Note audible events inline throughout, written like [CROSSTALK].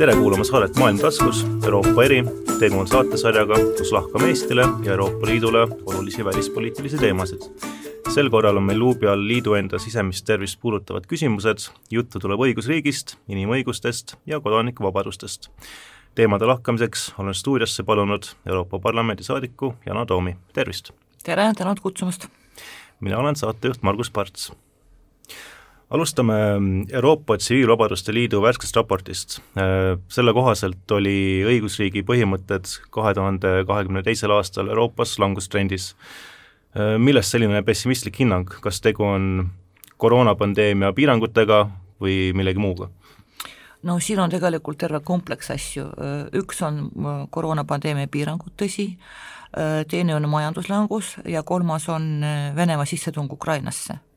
tere kuulama saadet Maailm taskus, Euroopa eri. tegu on saatesarjaga, kus lahkame Eestile ja Euroopa Liidule olulisi välispoliitilisi teemasid. sel korral on meil luubi all liidu enda sisemist tervist puudutavad küsimused, juttu tuleb õigusriigist, inimõigustest ja kodanikuvabadustest. teemade lahkamiseks olen stuudiosse palunud Euroopa Parlamendi saadiku Yana Toomi, tervist! tere, tänud kutsumast! mina olen saatejuht Margus Parts alustame Euroopa Tsiviilvabaduste Liidu värskest raportist. Selle kohaselt oli õigusriigi põhimõtted kahe tuhande kahekümne teisel aastal Euroopas langustrendis. millest selline pessimistlik hinnang, kas tegu on koroonapandeemia piirangutega või millegi muuga? no siin on tegelikult terve kompleks asju, üks on koroonapandeemia piirangud, tõsi, teine on majanduslangus ja kolmas on Venemaa sissetung Ukrainasse Äh,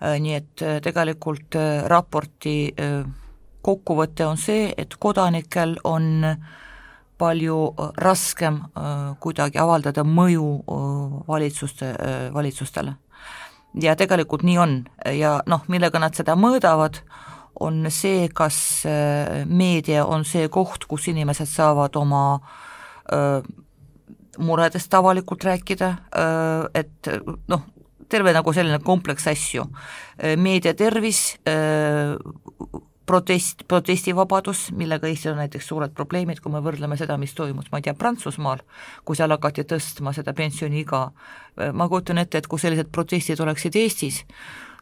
nii et äh, tegelikult äh, raporti kokkuvõte on see, et kodanikel on palju raskem kuidagi avaldada mõju valitsuste, valitsustele. ja tegelikult nii on ja noh, millega nad seda mõõdavad, on see, kas meedia on see koht, kus inimesed saavad oma muredest avalikult rääkida, et noh, terve nagu selline kompleks asju, meedia tervis, protest, protestivabadus, millega Eestil on näiteks suured probleemid, kui me võrdleme seda, mis toimus, ma ei tea, Prantsusmaal, kui seal hakati tõstma seda pensioniiga, ma kujutan ette, et kui sellised protestid oleksid Eestis,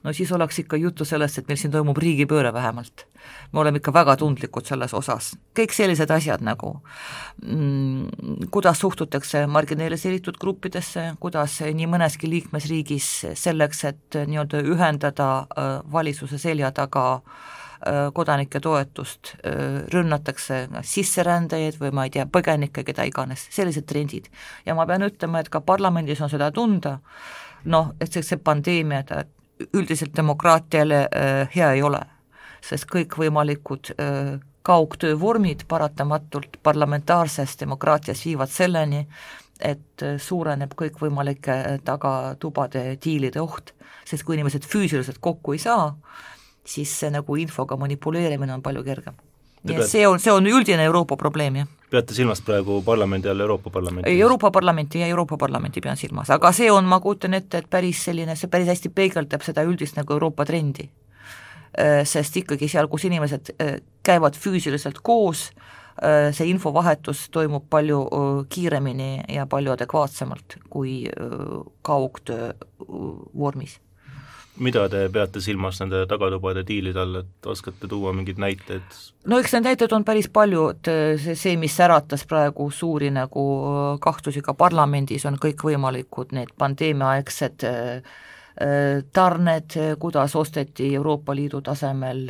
no siis oleks ikka juttu sellest, et meil siin toimub riigipööre vähemalt. me oleme ikka väga tundlikud selles osas, kõik sellised asjad nagu mm, kuidas suhtutakse marginaliseeritud gruppidesse, kuidas nii mõneski liikmesriigis selleks, et nii-öelda ühendada äh, valitsuse selja taga äh, kodanike toetust, äh, rünnatakse sisserändajaid või ma ei tea, põgenikke, keda iganes, sellised trendid. ja ma pean ütlema, et ka parlamendis on seda tunda, noh, et see, see pandeemia, ta üldiselt demokraatiale äh, hea ei ole, sest kõikvõimalikud äh, kaugtöövormid paratamatult parlamentaarses demokraatias viivad selleni, et äh, suureneb kõikvõimalike tagatubade diilide oht, sest kui inimesed füüsiliselt kokku ei saa, siis see nagu infoga manipuleerimine on palju kergem. Nii et see on, see on üldine Euroopa probleem, jah peate silmas praegu parlamendi all Euroopa Parlamenti? Euroopa Parlamenti ja Euroopa Parlamenti pean silmas, aga see on, ma kujutan ette, et päris selline, see päris hästi peegeldab seda üldist nagu Euroopa trendi. Äh, sest ikkagi seal, kus inimesed äh, käivad füüsiliselt koos, äh, see infovahetus toimub palju kiiremini ja palju adekvaatsemalt kui kaugtöö vormis mida te peate silmas nende tagatubade diilide all, et oskate tuua mingeid näiteid? no eks neid näiteid on päris palju, et see, see, mis äratas praegu suuri nagu kahtlusi ka parlamendis, on kõikvõimalikud need pandeemiaaegsed äh, tarned, kuidas osteti Euroopa Liidu tasemel,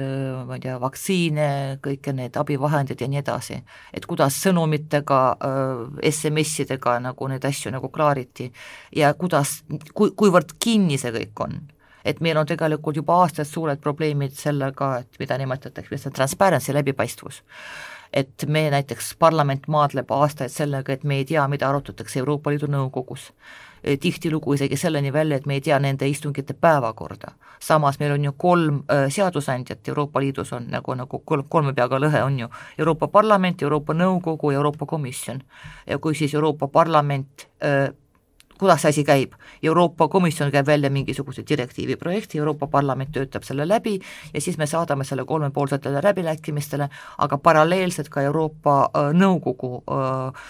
ma ei tea, vaktsiine, kõiki need abivahendid ja nii edasi. et kuidas sõnumitega, SMS-idega nagu neid asju nagu klaariti ja kuidas, kui, kuivõrd kinni see kõik on et meil on tegelikult juba aastaid suured probleemid sellega, et mida nimetatakse lihtsalt transparency, läbipaistvus. et me näiteks, parlament maadleb aastaid sellega, et me ei tea, mida arutatakse Euroopa Liidu Nõukogus tihtilugu isegi selleni välja, et me ei tea nende istungite päevakorda. samas meil on ju kolm äh, seadusandjat Euroopa Liidus on nagu, nagu kolm, kolme peaga lõhe on ju, Euroopa Parlament, Euroopa Nõukogu Euroopa Komisjon. ja kui siis Euroopa Parlament äh, kuidas see asi käib. Euroopa Komisjon käib välja mingisuguse direktiivi projekti, Euroopa Parlament töötab selle läbi ja siis me saadame selle kolmepoolsetele läbirääkimistele, aga paralleelselt ka Euroopa äh, Nõukogu äh,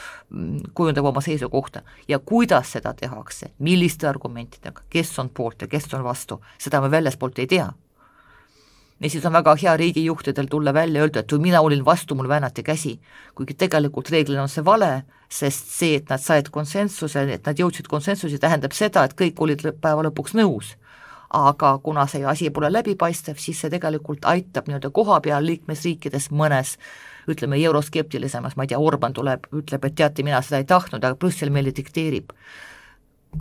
kujundab oma seisukohta ja kuidas seda tehakse, milliste argumentidega, kes on poolt ja kes on vastu, seda me väljaspoolt ei tea ja siis on väga hea riigijuhtidel tulla välja ja öelda, et mina olin vastu, mul väänati käsi. kuigi tegelikult reeglina on see vale, sest see, et nad said konsensuse, et nad jõudsid konsensusi, tähendab seda, et kõik olid päeva lõpuks nõus. aga kuna see asi pole läbipaistev, siis see tegelikult aitab nii-öelda koha peal liikmesriikides mõnes ütleme, euroskeptilisemas, ma ei tea, Orban tuleb, ütleb, et teate, mina seda ei tahtnud, aga Brüssel meile dikteerib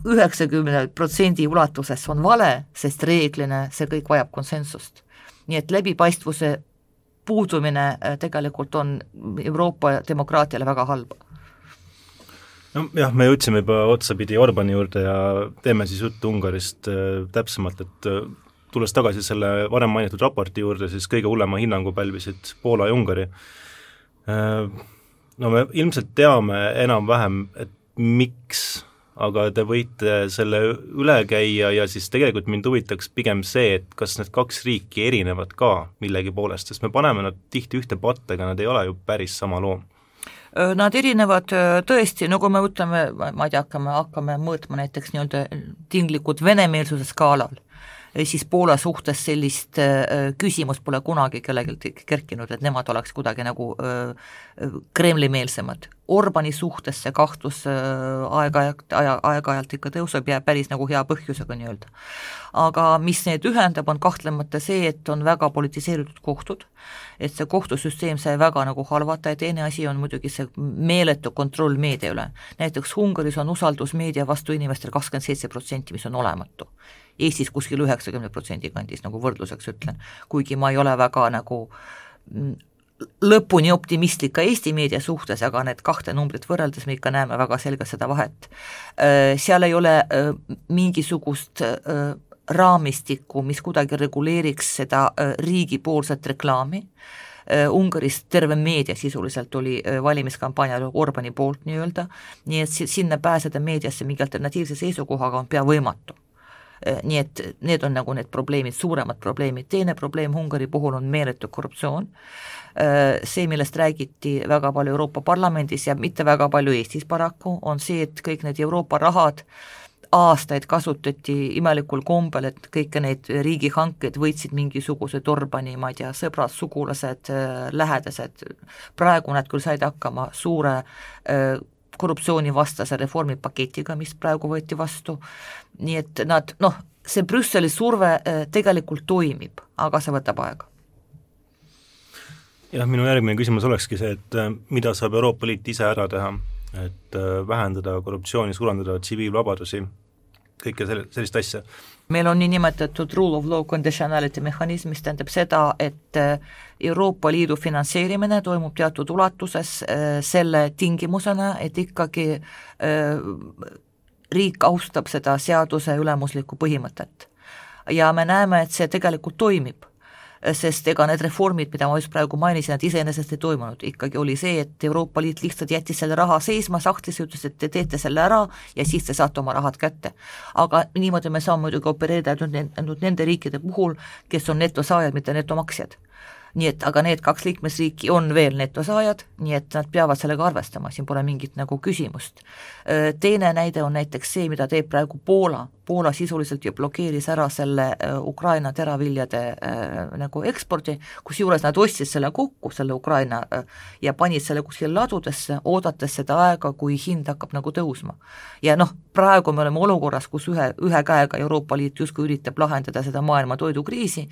üheksakümne protsendi ulatuses on vale, sest reeglina see kõik vajab konsensust nii et läbipaistvuse puudumine äh, tegelikult on Euroopa demokraatiale väga halb nojah, me jõudsime juba otsapidi Orbani juurde ja teeme siis juttu Ungarist äh, täpsemalt, et äh, tulles tagasi selle varem mainitud raporti juurde, siis kõige hullema hinnangu pälvisid Poola ja Ungari. No me ilmselt teame enam-vähem, et miks, aga te võite selle üle käia ja siis tegelikult mind huvitaks pigem see, et kas need kaks riiki erinevad ka millegi poolest, sest me paneme nad tihti ühte patta, aga nad ei ole ju päris sama loom. Nad erinevad tõesti, nagu me ütleme, ma ei tea, hakkame, hakkame mõõtma näiteks nii-öelda tinglikult venemeelsuse skaalal siis Poola suhtes sellist äh, küsimust pole kunagi kellelgi kerkinud, et nemad oleks kuidagi nagu äh, Kremli-meelsemad. Orbani suhtes see kahtlus äh, aeg-ajalt, aja, aeg-ajalt ikka tõuseb ja päris nagu hea põhjusega nii-öelda. aga mis neid ühendab, on kahtlemata see, et on väga politiseeritud kohtud, et see kohtusüsteem sai väga nagu halvata ja teine asi on muidugi see meeletu kontroll meedia üle. näiteks Ungaris on usaldus meedia vastu inimestel kakskümmend seitse protsenti, mis on olematu Eestis kuskil üheksakümne protsendi kandis, nagu võrdluseks ütlen, kuigi ma ei ole väga nagu mm, lõpuni optimistlik ka Eesti meedia suhtes, aga need kahte numbrit võrreldes me ikka näeme väga selgelt seda vahet. Äh, seal ei ole äh, mingisugust äh, raamistikku, mis kuidagi reguleeriks seda riigipoolset reklaami, Ungaris terve meedia sisuliselt oli valimiskampaanial Orbani poolt nii-öelda, nii et sinna pääseda meediasse mingi alternatiivse seisukohaga on pea võimatu nii et need on nagu need probleemid, suuremad probleemid, teine probleem Ungari puhul on meeletu korruptsioon, äh, see, millest räägiti väga palju Euroopa Parlamendis ja mitte väga palju Eestis paraku, on see, et kõik need Euroopa rahad aastaid kasutati imelikul kombel, et kõiki neid riigihankeid võitsid mingisugused Orbani, ma ei tea, sõbrad, sugulased, äh, lähedased, praegu nad küll said hakkama suure korruptsioonivastase reformipaketiga, mis praegu võeti vastu, nii et nad noh, see Brüsseli surve äh, tegelikult toimib, aga see võtab aega. jah, minu järgmine küsimus olekski see, et äh, mida saab Euroopa Liit ise ära teha, et äh, vähendada korruptsiooni, suurendada tsiviilvabadusi, kõike selle, sellist asja meil on niinimetatud rule of law conditionality mehhanism, mis tähendab seda, et Euroopa Liidu finantseerimine toimub teatud ulatuses selle tingimusena, et ikkagi äh, riik austab seda seaduse ülemuslikku põhimõtet. ja me näeme, et see tegelikult toimib sest ega need reformid, mida ma just praegu mainisin, nad iseenesest ei toimunud, ikkagi oli see, et Euroopa Liit lihtsalt jättis selle raha seisma sahtlisse, ütles, et te teete selle ära ja siis te saate oma rahad kätte. aga niimoodi me saame muidugi opereerida ainult nende riikide puhul, kes on netosaajad, mitte netomaksjad nii et aga need kaks liikmesriiki on veel netosaajad, nii et nad peavad sellega arvestama, siin pole mingit nagu küsimust. Teine näide on näiteks see, mida teeb praegu Poola, Poola sisuliselt ju blokeeris ära selle Ukraina teraviljade äh, nagu ekspordi, kusjuures nad ostsid selle kokku, selle Ukraina äh,, ja panid selle kuskile ladudesse, oodates seda aega, kui hind hakkab nagu tõusma. ja noh, praegu me oleme olukorras, kus ühe, ühe käega Euroopa Liit justkui üritab lahendada seda maailma toidukriisi,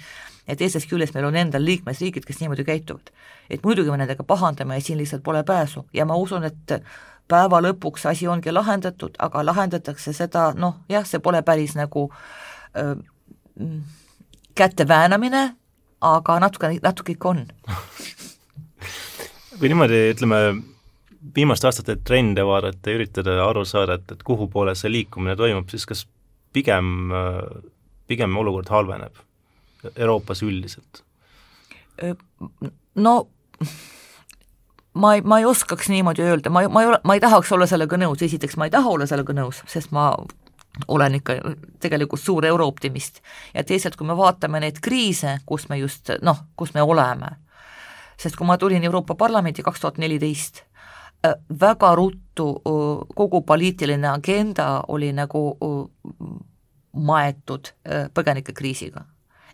ja teisest küljest meil on endal liikmesriigid, kes niimoodi käituvad. et muidugi me nendega pahandame ja siin lihtsalt pole pääsu ja ma usun, et päeva lõpuks asi ongi lahendatud, aga lahendatakse seda noh, jah, see pole päris nagu öö, käte väänamine, aga natuke, natuke ikka on kui niimoodi, ütleme, viimaste aastate trende vaadata ja üritada aru saada, et, et kuhu poole see liikumine toimub, siis kas pigem, pigem olukord halveneb? Euroopas üldiselt? no ma ei, ma ei oskaks niimoodi öelda, ma, ma ei ole, ma ei tahaks olla sellega nõus, esiteks ma ei taha olla sellega nõus, sest ma olen ikka tegelikult suur eurooptimist. ja teisalt, kui me vaatame neid kriise, kus me just noh, kus me oleme, sest kui ma tulin Euroopa Parlamenti kaks tuhat neliteist, väga ruttu kogu poliitiline agenda oli nagu maetud põgenikekriisiga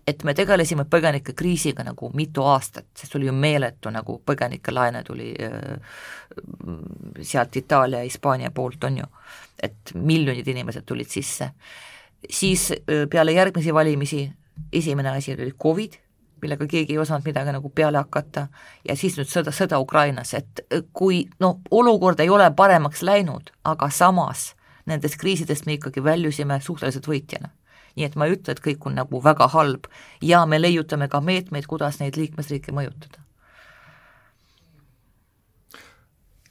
et me tegelesime põgenikekriisiga nagu mitu aastat, sest oli ju meeletu nagu põgenikelaene tuli sealt Itaalia ja Hispaania poolt, on ju, et miljonid inimesed tulid sisse. siis peale järgmisi valimisi esimene asi oli Covid, millega keegi ei osanud midagi nagu peale hakata. Ja siis nüüd sõda, sõda Ukrainas, et kui no olukord ei ole paremaks läinud, aga samas nendest kriisidest me ikkagi väljusime suhteliselt võitjana nii et ma ei ütle, et kõik on nagu väga halb. Ja me leiutame ka meetmeid, kuidas neid liikmesriike mõjutada.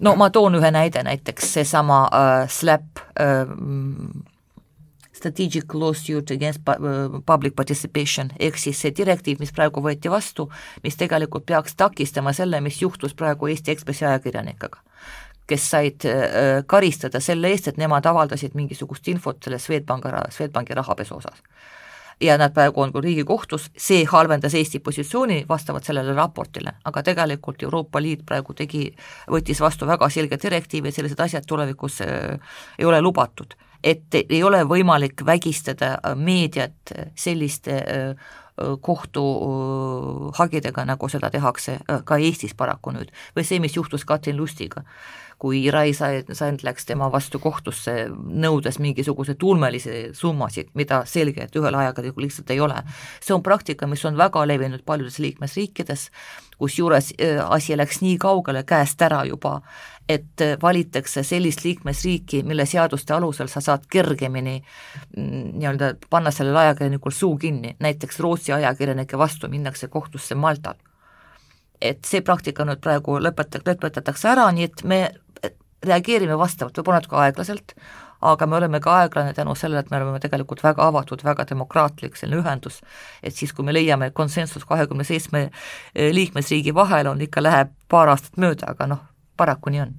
no ma toon ühe näide, näiteks seesama äh, SLAP äh,, strategic lawsuit against public participation, ehk siis see direktiiv, mis praegu võeti vastu, mis tegelikult peaks takistama selle, mis juhtus praegu Eesti Ekspressi ajakirjanikega kes said karistada selle eest, et nemad avaldasid mingisugust infot selle Swedbanka, Swedbanki rahapesu osas. Ja nad praegu on küll Riigikohtus, see halvendas Eesti positsiooni vastavalt sellele raportile, aga tegelikult Euroopa Liit praegu tegi, võttis vastu väga selge direktiivi, et sellised asjad tulevikus äh, ei ole lubatud. et ei ole võimalik vägistada äh, meediat selliste äh, kohtuhagidega, nagu seda tehakse ka Eestis paraku nüüd, või see, mis juhtus Katrin Lustiga kui Rai Sand läks tema vastu kohtusse, nõudes mingisuguseid ulmelisi summasid, mida selge, et ühel ajakirjanikul lihtsalt ei ole. see on praktika, mis on väga levinud paljudes liikmesriikides, kusjuures äh, asi läks nii kaugele käest ära juba, et äh, valitakse sellist liikmesriiki, mille seaduste alusel sa saad kergemini mm, nii-öelda panna sellel ajakirjanikul suu kinni, näiteks Rootsi ajakirjanike vastu minnakse kohtusse Maltal et see praktika nüüd praegu lõpeta-, lõpetatakse ära, nii et me reageerime vastavalt, võib-olla natuke aeglaselt, aga me oleme ka aeglane tänu sellele, et me oleme tegelikult väga avatud, väga demokraatlik selline ühendus, et siis, kui me leiame konsensus kahekümne seitsme eh, liikmesriigi vahel, on ikka, läheb paar aastat mööda, aga noh, paraku nii on.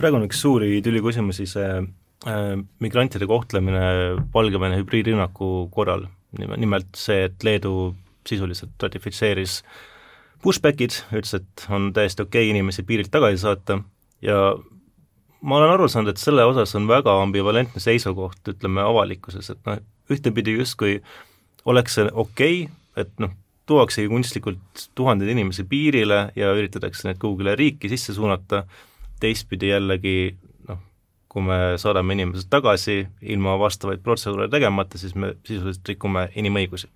praegu on üks suuri tüliküsimusi see äh, migrantide kohtlemine Valgevene hübriidrünnaku korral, nimelt see, et Leedu sisuliselt ratifitseeris äh, pushback'id, ütles, et on täiesti okei okay inimesi piirilt tagasi saata ja ma olen aru saanud, et selle osas on väga ambivalentne seisukoht, ütleme, avalikkuses, et noh, ühtepidi justkui oleks see okei okay,, et noh, tuuaksegi kunstlikult tuhandeid inimesi piirile ja üritatakse neid kuhugile riiki sisse suunata, teistpidi jällegi noh, kui me saadame inimesed tagasi ilma vastavaid protseduure tegemata, siis me sisuliselt rikume inimõigusi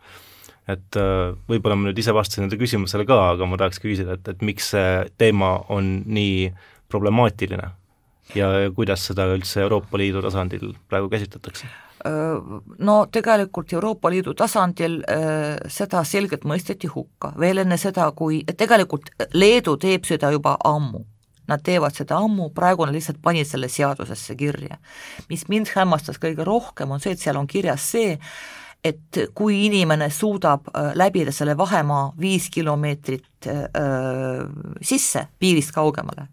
et äh, võib-olla ma nüüd ise vastasin nende küsimusele ka, aga ma tahaks küsida, et, et miks see teema on nii problemaatiline ja kuidas seda üldse Euroopa Liidu tasandil praegu käsitletakse? Äh, no tegelikult Euroopa Liidu tasandil äh, seda selgelt mõisteti hukka, veel enne seda, kui, tegelikult Leedu teeb seda juba ammu Nad teevad seda ammu, praegu nad lihtsalt panid selle seadusesse kirja. mis mind hämmastas kõige rohkem, on see, et seal on kirjas see, et kui inimene suudab äh, läbida selle vahemaa viis kilomeetrit äh, sisse piirist kaugemale,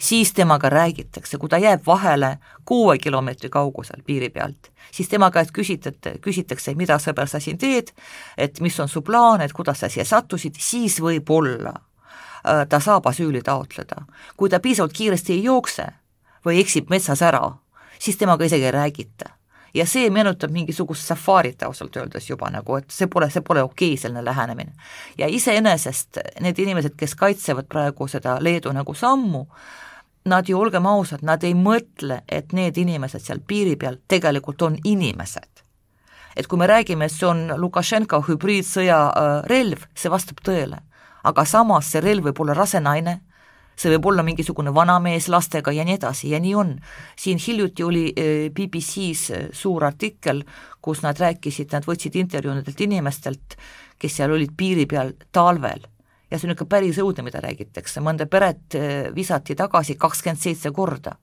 siis temaga räägitakse, kui ta jääb vahele kuue kilomeetri kaugusel piiri pealt, siis tema käest küsitate, küsitakse, mida sõber sa siin teed, et mis on su plaan, et kuidas sa siia sattusid, siis võib-olla äh, ta saab asüüli taotleda. kui ta piisavalt kiiresti ei jookse või eksib metsas ära, siis temaga isegi ei räägita ja see meenutab mingisugust safarit ausalt öeldes juba nagu, et see pole, see pole okei okay, selline lähenemine. ja iseenesest need inimesed, kes kaitsevad praegu seda Leedu nagu sammu, nad ju, olgem ausad, nad ei mõtle, et need inimesed seal piiri peal tegelikult on inimesed. et kui me räägime, et see on Lukašenka hübriidsõja äh, relv, see vastab tõele. aga samas see relv võib olla rase naine, see võib olla mingisugune vanamees lastega ja nii edasi ja nii on. siin hiljuti oli eh, BBC-s eh, suur artikkel, kus nad rääkisid, nad võtsid intervjuu nendelt inimestelt, kes seal olid piiri peal talvel ja see on ikka päris õudne, mida räägitakse, mõnda peret eh, visati tagasi kakskümmend seitse korda.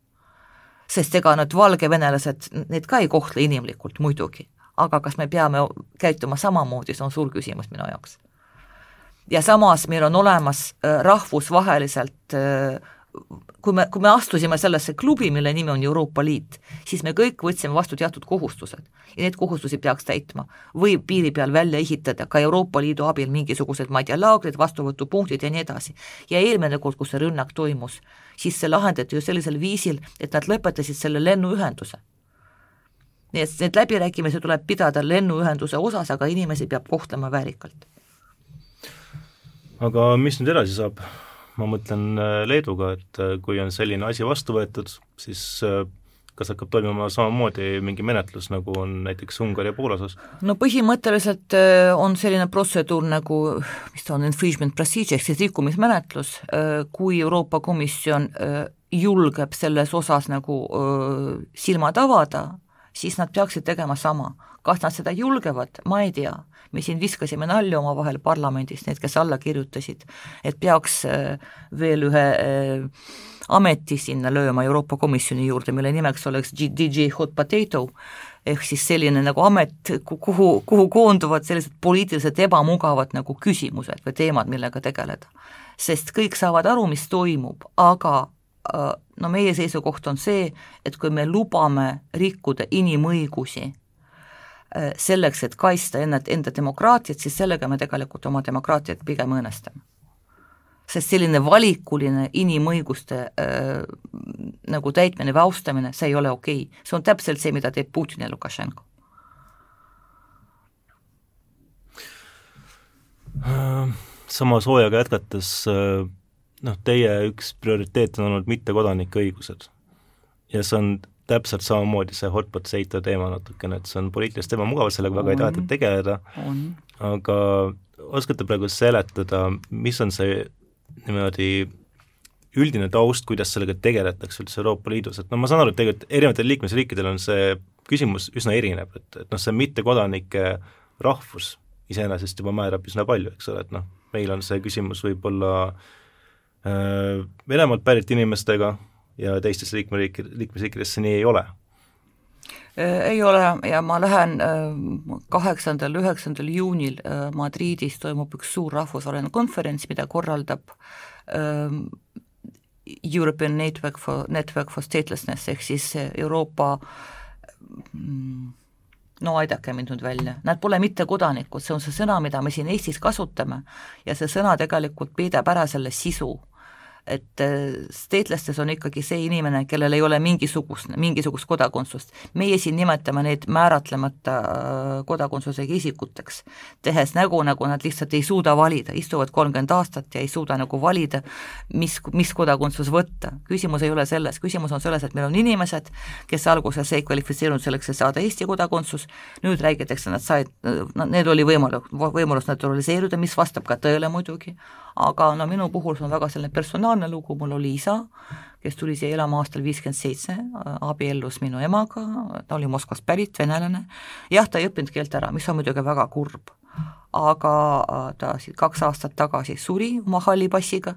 sest ega need valgevenelased, need ka ei kohtle inimlikult muidugi, aga kas me peame käituma samamoodi, see on suur küsimus minu jaoks ja samas meil on olemas äh, rahvusvaheliselt äh, kui me, kui me astusime sellesse klubi, mille nimi on Euroopa Liit, siis me kõik võtsime vastu teatud kohustused ja neid kohustusi peaks täitma. võib piiri peal välja ehitada ka Euroopa Liidu abil mingisugused, ma ei tea, laagrid, vastuvõtupunktid ja nii edasi. ja eelmine kord, kus see rünnak toimus, siis see lahendati ju sellisel viisil, et nad lõpetasid selle lennuühenduse. nii et need läbirääkimised tuleb pidada lennuühenduse osas, aga inimesi peab kohtlema väärikalt aga mis nüüd edasi saab? ma mõtlen äh, Leeduga, et äh, kui on selline asi vastu võetud, siis äh, kas hakkab toimuma samamoodi mingi menetlus, nagu on näiteks Ungari ja Poola osas? no põhimõtteliselt on selline protseduur nagu, mis ta on, infringement procedure ehk siis rikkumismenetlus, kui Euroopa Komisjon julgeb selles osas nagu silmad avada, siis nad peaksid tegema sama. kas nad seda julgevad, ma ei tea me siin viskasime nalja omavahel parlamendis, need, kes alla kirjutasid, et peaks äh, veel ühe äh, ameti sinna lööma Euroopa Komisjoni juurde, mille nimeks oleks DJ Hot Potato, ehk siis selline nagu amet, kuhu, kuhu koonduvad sellised poliitiliselt ebamugavad nagu küsimused või teemad, millega tegeleda. sest kõik saavad aru, mis toimub, aga äh, no meie seisukoht on see, et kui me lubame rikkuda inimõigusi selleks, et kaitsta enda, enda demokraatiat, siis sellega me tegelikult oma demokraatiat pigem õõnestame sest selline valikuline inimõiguste äh, nagu täitmine või austamine, see ei ole okei okay.. see on täpselt see, mida teeb Putin ja Lukašenko. sama soojaga jätkates äh, noh, teie üks prioriteet on olnud mittekodanike õigused. ja see on täpselt samamoodi see hot potato teema natukene, et see on poliitiliselt ebamugav, sellega väga ei tahetud tegeleda, aga oskate praegu seletada, mis on see niimoodi üldine taust, kuidas sellega tegeletakse üldse Euroopa Liidus, et no ma saan aru, et tegelikult erinevatel liikmesriikidel on see küsimus üsna erinev, et, et noh, see mittekodanike rahvus iseenesest juba määrab üsna palju, eks ole, et noh, meil on see küsimus võib-olla äh, Venemaalt pärit inimestega ja teistes liikmeriik, liikmesriikides see nii ei ole. Äh, ei ole ja ma lähen äh, kaheksandal, üheksandal juunil äh, Madridis toimub üks suur rahvusvaheline konverents, mida korraldab European Network for, Network for Statelessness ehk siis Euroopa mm, no aidake mind nüüd välja, nad pole mittekodanikud, see on see sõna, mida me siin Eestis kasutame ja see sõna tegelikult peidab ära selle sisu et äh, steetlastes on ikkagi see inimene, kellel ei ole mingisugust, mingisugust kodakondsust. meie siin nimetame neid määratlemata äh, kodakondsusega isikuteks, tehes nägu, nagu nad lihtsalt ei suuda valida, istuvad kolmkümmend aastat ja ei suuda nagu valida, mis, mis kodakondsus võtta. küsimus ei ole selles, küsimus on selles, et meil on inimesed, kes alguses ei kvalifitseerunud selleks, et saada Eesti kodakondsus, nüüd räägitakse, nad said, need oli võimalus, võimalus naturaliseeruda, mis vastab ka tõele muidugi, aga no minu puhul see on väga selline personaalne lugu, mul oli isa, kes tuli siia elama aastal viiskümmend seitse, abiellus minu emaga, ta oli Moskvast pärit, venelane, jah, ta ei õppinud keelt ära, mis on muidugi väga kurb, aga ta siit kaks aastat tagasi suri oma halli passiga,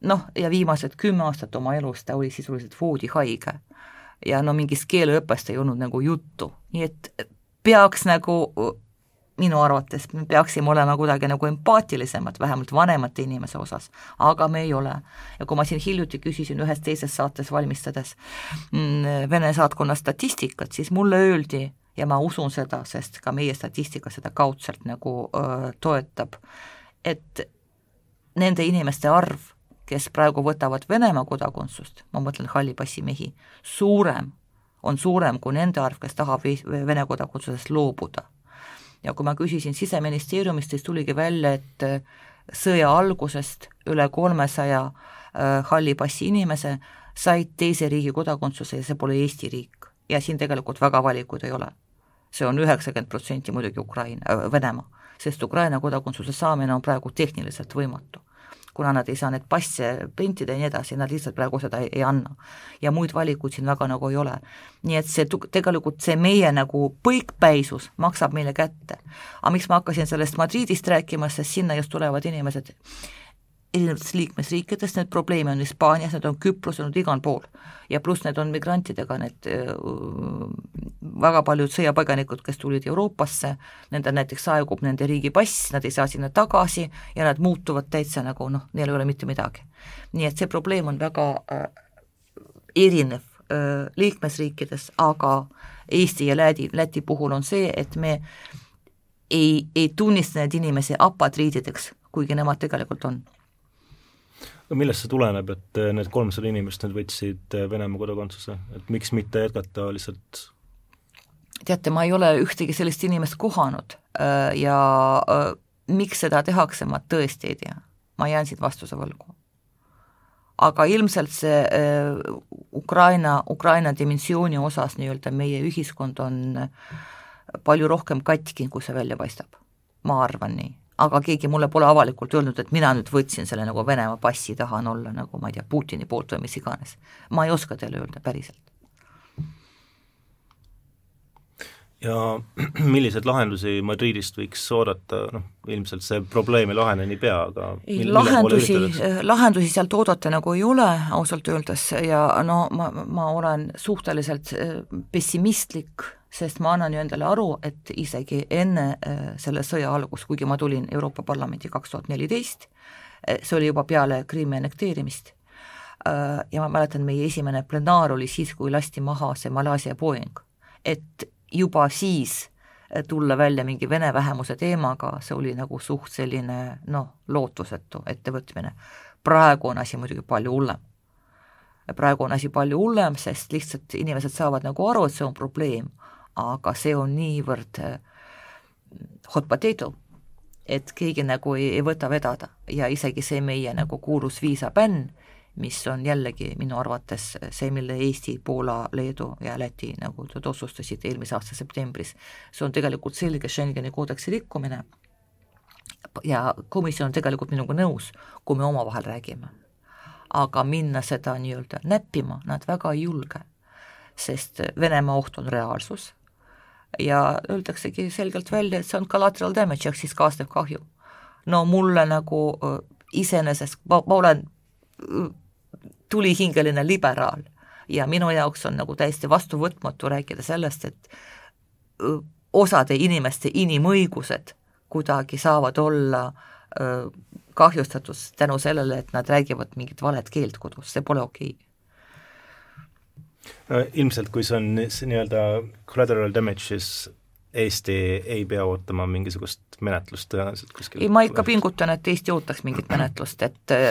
noh, ja viimased kümme aastat oma elust ta oli sisuliselt voodihaige. ja no mingist keeleõppest ei olnud nagu juttu, nii et peaks nagu minu arvates me peaksime olema kuidagi nagu empaatilisemad, vähemalt vanemate inimese osas, aga me ei ole. ja kui ma siin hiljuti küsisin ühes teises saates valmistades mm, Vene saatkonna statistikat, siis mulle öeldi, ja ma usun seda, sest ka meie statistika seda kaudselt nagu öö, toetab, et nende inimeste arv, kes praegu võtavad Venemaa kodakondsust, ma mõtlen halli passi mehi, suurem, on suurem kui nende arv, kes tahab Vene kodakondsusest loobuda ja kui ma küsisin Siseministeeriumist, siis tuligi välja, et äh, sõja algusest üle kolmesaja äh, halli passi inimese said teise riigi kodakondsuse ja see pole Eesti riik. ja siin tegelikult väga valikuid ei ole. see on üheksakümmend protsenti muidugi Ukraina äh,, Venemaa, sest Ukraina kodakondsuse saamine on praegu tehniliselt võimatu kuna nad ei saa neid passe printida ja nii edasi, nad lihtsalt praegu seda ei, ei anna. ja muid valikuid siin väga nagu ei ole. nii et see tegelikult see meie nagu põikpäisus maksab meile kätte. aga miks ma hakkasin sellest Madridist rääkima, sest sinna just tulevad inimesed erinevatest liikmesriikidest, need probleeme on Hispaanias, need on Küprosel, need igal pool. ja pluss need on migrantidega, need äh, väga paljud sõjapõgenikud, kes tulid Euroopasse, nendel näiteks aegub nende riigi pass, nad ei saa sinna tagasi ja nad muutuvad täitsa nagu noh, neil ei ole mitte midagi. nii et see probleem on väga äh, erinev äh, liikmesriikides, aga Eesti ja Läti, Läti puhul on see, et me ei, ei tunnista neid inimesi apatriidideks, kuigi nemad tegelikult on millest see tuleneb, et äh, need kolmsada inimest nüüd võtsid äh, Venemaa kodakondsuse, et miks mitte jätkata lihtsalt teate, ma ei ole ühtegi sellist inimest kohanud äh, ja miks seda tehakse, ma tõesti ei tea. ma jään siit vastuse võlgu. aga ilmselt see Ukraina, Ukraina dimensiooni osas nii-öelda meie ühiskond on palju rohkem katki, kui see välja paistab. ma arvan nii aga keegi mulle pole avalikult öelnud, et mina nüüd võtsin selle nagu Venemaa passi, tahan olla nagu ma ei tea, Putini poolt või mis iganes. ma ei oska teile öelda päriselt. ja [CLEARS THROAT] milliseid lahendusi Madridist võiks oodata, noh, ilmselt see probleem ei lahene niipea, aga ei, lahendusi, lahendusi sealt oodata nagu ei ole, ausalt öeldes, ja no ma, ma olen suhteliselt eh, pessimistlik sest ma annan ju endale aru, et isegi enne äh, selle sõja algust, kuigi ma tulin Euroopa Parlamenti kaks tuhat neliteist, äh, see oli juba peale Krimmi annekteerimist, äh, ja ma mäletan, meie esimene plenaar oli siis, kui lasti maha see Malaisia Boeing. et juba siis tulla välja mingi vene vähemuse teemaga, see oli nagu suht selline noh, lootusetu ettevõtmine. praegu on asi muidugi palju hullem. praegu on asi palju hullem, sest lihtsalt inimesed saavad nagu aru, et see on probleem aga see on niivõrd äh, hot potato, et keegi nagu ei, ei võta vedada. Ja isegi see meie nagu kuulus viisabänn, mis on jällegi minu arvates see, mille Eesti, Poola, Leedu ja Läti nagu otsustasid eelmise aasta septembris, see on tegelikult selge Schengeni koodeksi rikkumine. Ja komisjon on tegelikult minuga nõus, kui me omavahel räägime. aga minna seda nii-öelda näppima nad väga ei julge, sest Venemaa oht on reaalsus ja öeldaksegi selgelt välja, et see on collateral damage ehk siis kaasnev kahju. no mulle nagu iseenesest, ma, ma olen tulihingeline liberaal ja minu jaoks on nagu täiesti vastuvõtmatu rääkida sellest, et osade inimeste inimõigused kuidagi saavad olla kahjustatud tänu sellele, et nad räägivad mingit valet keelt kodus, see pole okei okay ilmselt, kui see on nii-öelda collateral damage, siis Eesti ei pea ootama mingisugust menetlust tõenäoliselt kuskil? ei, ma ikka pingutan, et Eesti ootaks mingit menetlust, et äh,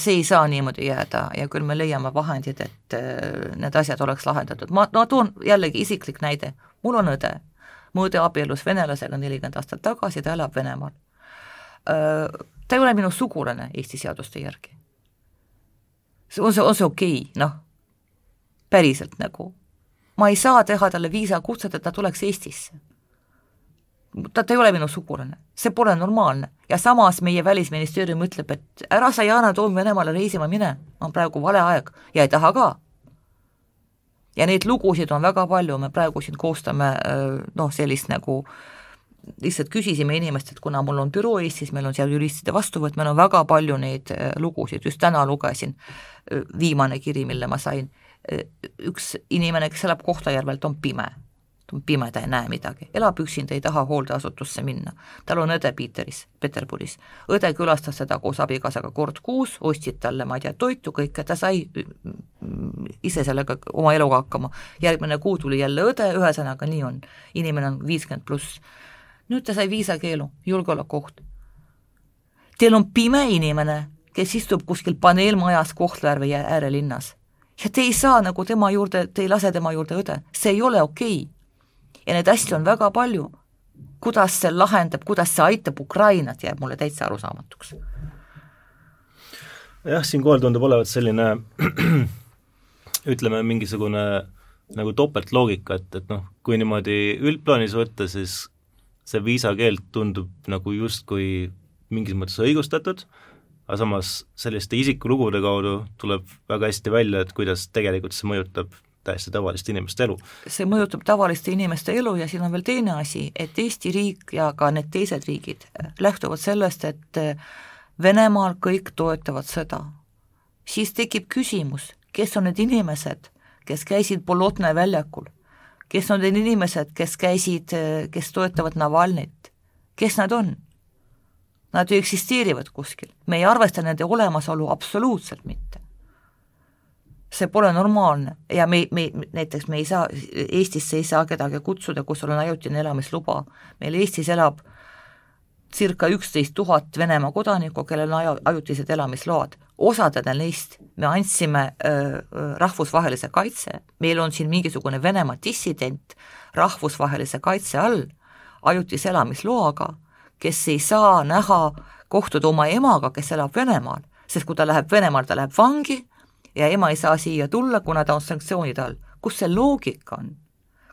see ei saa niimoodi jääda ja küll me leiame vahendid, et äh, need asjad oleks lahendatud. ma, ma toon jällegi isiklik näide, mul on õde, mu õde abiellus venelasega nelikümmend aastat tagasi, ta elab Venemaal. Äh, ta ei ole minu sugulane Eesti seaduste järgi. on see, on see okei okay?, noh päriselt nagu. ma ei saa teha talle viisakutset, et ta tuleks Eestisse. ta, ta ei ole minu sugulane, see pole normaalne. ja samas meie Välisministeerium ütleb, et ära sa, Yana Toom, Venemaale reisima mine, on praegu vale aeg ja ei taha ka. ja neid lugusid on väga palju, me praegu siin koostame noh, sellist nagu lihtsalt küsisime inimestelt, kuna mul on büroo Eestis, meil on seal juristide vastuvõtt, meil on väga palju neid lugusid, just täna lugesin viimane kiri, mille ma sain üks inimene, kes elab Kohtla-Järvelt, on pime. ta on pime, ta ei näe midagi, elab üksinda, ei taha hooldeasutusse minna. tal on õde Piiteris, Peterburis. õde külastas teda koos abikaasaga kord kuus, ostsid talle, ma ei tea, toitu, kõike, ta sai ise sellega oma eluga hakkama. järgmine kuu tuli jälle õde, ühesõnaga nii on. inimene on viiskümmend pluss. nüüd ta sai viisakeelu, julgeolekuoht. Teil on pime inimene, kes istub kuskil paneelmajas Kohtla-Järve äärelinnas ja te ei saa nagu tema juurde, te ei lase tema juurde õde, see ei ole okei okay.. ja neid asju on väga palju. kuidas see lahendab, kuidas see aitab Ukrainat, jääb mulle täitsa arusaamatuks. jah, siinkohal tundub olevat selline [CLEARS THROAT] ütleme, mingisugune nagu topeltloogika, et, et noh, kui niimoodi üldplaanis võtta, siis see viisakeeld tundub nagu justkui mingis mõttes õigustatud, aga samas selliste isikulugude kaudu tuleb väga hästi välja, et kuidas tegelikult see mõjutab täiesti tavalist inimeste elu. see mõjutab tavaliste inimeste elu ja siin on veel teine asi, et Eesti riik ja ka need teised riigid lähtuvad sellest, et Venemaal kõik toetavad sõda. siis tekib küsimus, kes on need inimesed, kes käisid Bolotnõe väljakul, kes on need inimesed, kes käisid, kes toetavad Navalnõit, kes nad on Nad ju eksisteerivad kuskil, me ei arvesta nende olemasolu absoluutselt mitte. see pole normaalne ja me, me, näiteks me ei saa, Eestisse ei saa kedagi kutsuda, kus sul on ajutine elamisluba. meil Eestis elab circa üksteist tuhat Venemaa kodanikku, kellel on ajutised elamisload. osadele neist me andsime öö, rahvusvahelise kaitse, meil on siin mingisugune Venemaa dissident rahvusvahelise kaitse all, ajutise elamisloaga kes ei saa näha, kohtuda oma emaga, kes elab Venemaal, sest kui ta läheb Venemaal, ta läheb vangi ja ema ei saa siia tulla, kuna ta on sanktsioonide all. kus see loogika on?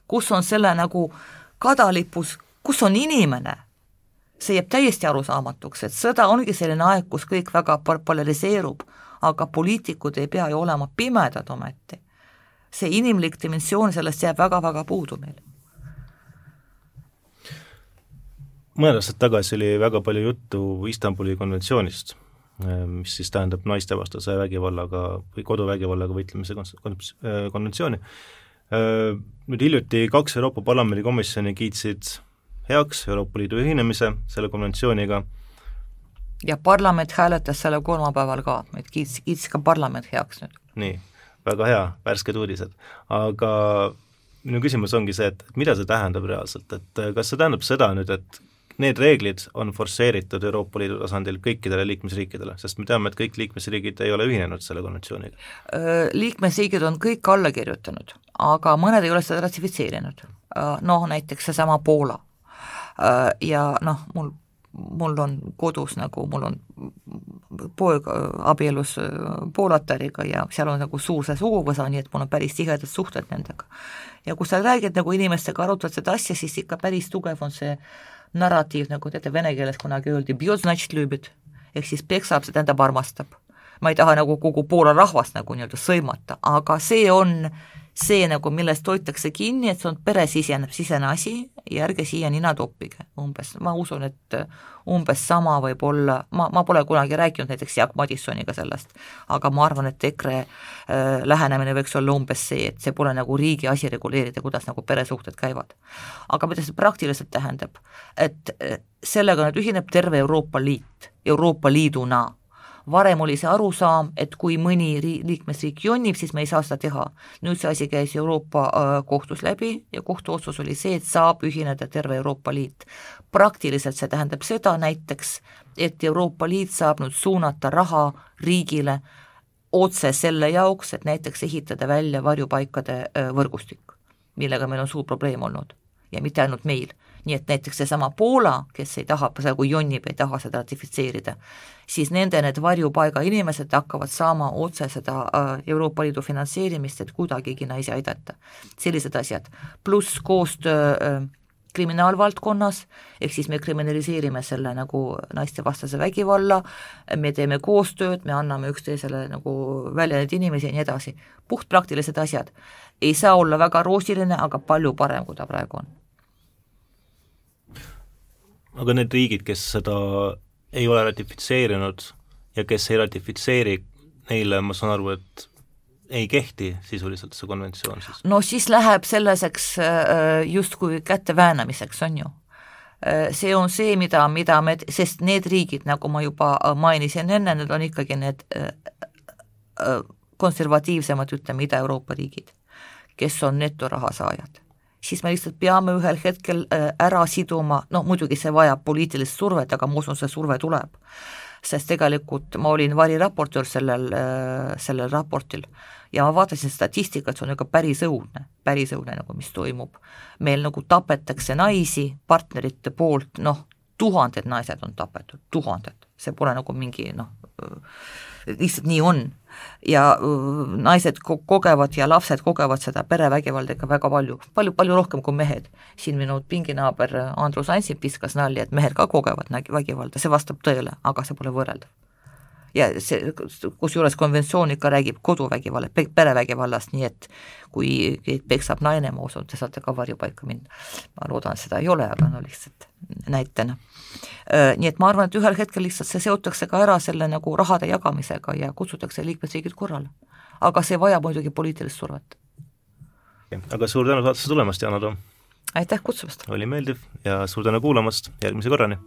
kus on selle nagu kadalipus, kus on inimene? see jääb täiesti arusaamatuks, et sõda ongi selline aeg, kus kõik väga polariseerub, aga poliitikud ei pea ju olema pimedad ometi. see inimlik dimensioon sellest jääb väga-väga puudu meil mõned aastad tagasi oli väga palju juttu Istanbuli konventsioonist, mis siis tähendab naistevastase vägivallaga või koduvägivallaga võitlemise konventsiooni. Nüüd hiljuti kaks Euroopa Parlamendi komisjoni kiitsid heaks Euroopa Liidu ühinemise selle konventsiooniga ja parlament hääletas selle kolmapäeval ka, et kiitis, kiitis ka parlament heaks nüüd. nii, väga hea, värsked uudised. aga minu küsimus ongi see, et mida see tähendab reaalselt, et kas see tähendab seda nüüd, et need reeglid on forsseeritud Euroopa Liidu tasandil kõikidele liikmesriikidele, sest me teame, et kõik liikmesriigid ei ole ühinenud selle konventsiooniga. Liikmesriigid on kõik alla kirjutanud, aga mõned ei ole seda ratifitseerinud. Noh, näiteks seesama Poola. Ja noh, mul mul on kodus nagu, mul on poeg abielus poolatariga ja seal on nagu suur see suguvõsa, nii et mul on päris tihedad suhted nendega. ja kui sa räägid nagu inimestega, arutad seda asja, siis ikka päris tugev on see narratiiv, nagu teate, vene keeles kunagi öeldi, ehk siis peksab, see tähendab armastab. Ma ei taha nagu kogu Poola rahvast nagu nii-öelda sõimata, aga see on see nagu, millest hoitakse kinni, et see on peresisene, sisene asi ja ärge siia nina toppige, umbes, ma usun, et umbes sama võib olla, ma, ma pole kunagi rääkinud näiteks Jaak Madissoniga sellest, aga ma arvan, et EKRE äh, lähenemine võiks olla umbes see, et see pole nagu riigi asi reguleerida, kuidas nagu peresuhted käivad. aga mida see praktiliselt tähendab, et äh, sellega nüüd ühineb terve Euroopa Liit, Euroopa Liiduna varem oli see arusaam, et kui mõni ri-, liikmesriik jonnib, siis me ei saa seda teha. nüüd see asi käis Euroopa äh, kohtus läbi ja kohtuotsus oli see, et saab ühineda terve Euroopa Liit. praktiliselt see tähendab seda näiteks, et Euroopa Liit saab nüüd suunata raha riigile otse selle jaoks, et näiteks ehitada välja varjupaikade äh, võrgustik, millega meil on suur probleem olnud ja mitte ainult meil nii et näiteks seesama Poola, kes ei taha, praegu jonnib, ei taha seda ratifitseerida, siis nende need varjupaiga inimesed hakkavad saama otse seda äh, Euroopa Liidu finantseerimist, et kuidagigi naisi aidata. sellised asjad, pluss koostöö äh, kriminaalvaldkonnas, ehk siis me kriminaliseerime selle nagu naistevastase vägivalla, me teeme koostööd, me anname üksteisele nagu välja neid inimesi ja nii edasi. puhtpraktilised asjad. ei saa olla väga roosiline, aga palju parem, kui ta praegu on aga need riigid, kes seda ei ole ratifitseerinud ja kes ei ratifitseeri, neile ma saan aru, et ei kehti sisuliselt see konventsioon siis? no siis läheb selliseks äh, justkui käte väänamiseks, on ju. Äh, see on see, mida, mida me, sest need riigid, nagu ma juba mainisin enne, need on ikkagi need äh, konservatiivsemad, ütleme, Ida-Euroopa riigid, kes on netoraha saajad siis me lihtsalt peame ühel hetkel äh, ära siduma, noh muidugi see vajab poliitilist survet, aga ma usun, see surve tuleb. sest tegelikult ma olin variraportöör sellel, äh, sellel raportil ja ma vaatasin statistikat, see on ikka päris õudne, päris õudne nagu, mis toimub. meil nagu tapetakse naisi partnerite poolt, noh, tuhanded naised on tapetud, tuhanded, see pole nagu mingi noh, lihtsalt nii on. Ja naised ko-, kogevad ja lapsed kogevad seda perevägivalda ikka väga palju, palju, palju rohkem kui mehed. siin minu pinginaaber Andrus Ansip viskas nalja, et mehed ka kogevad vägivalda, see vastab tõele, aga see pole võrreldav ja see, kusjuures konventsioon ikka räägib koduvägivalla, perevägivallast, nii et kui keegi peksab naine, ma usun, te saate ka varjupaika minna. ma loodan, seda ei ole, aga no lihtsalt näitena. Nii et ma arvan, et ühel hetkel lihtsalt see seotakse ka ära selle nagu rahade jagamisega ja kutsutakse liikmesriigid korrale. aga see vajab muidugi poliitilist survet. aga suur tänu saatesse tulemast, Yana Toom! aitäh kutsumast! oli meeldiv ja suur tänu kuulamast, järgmise korrani!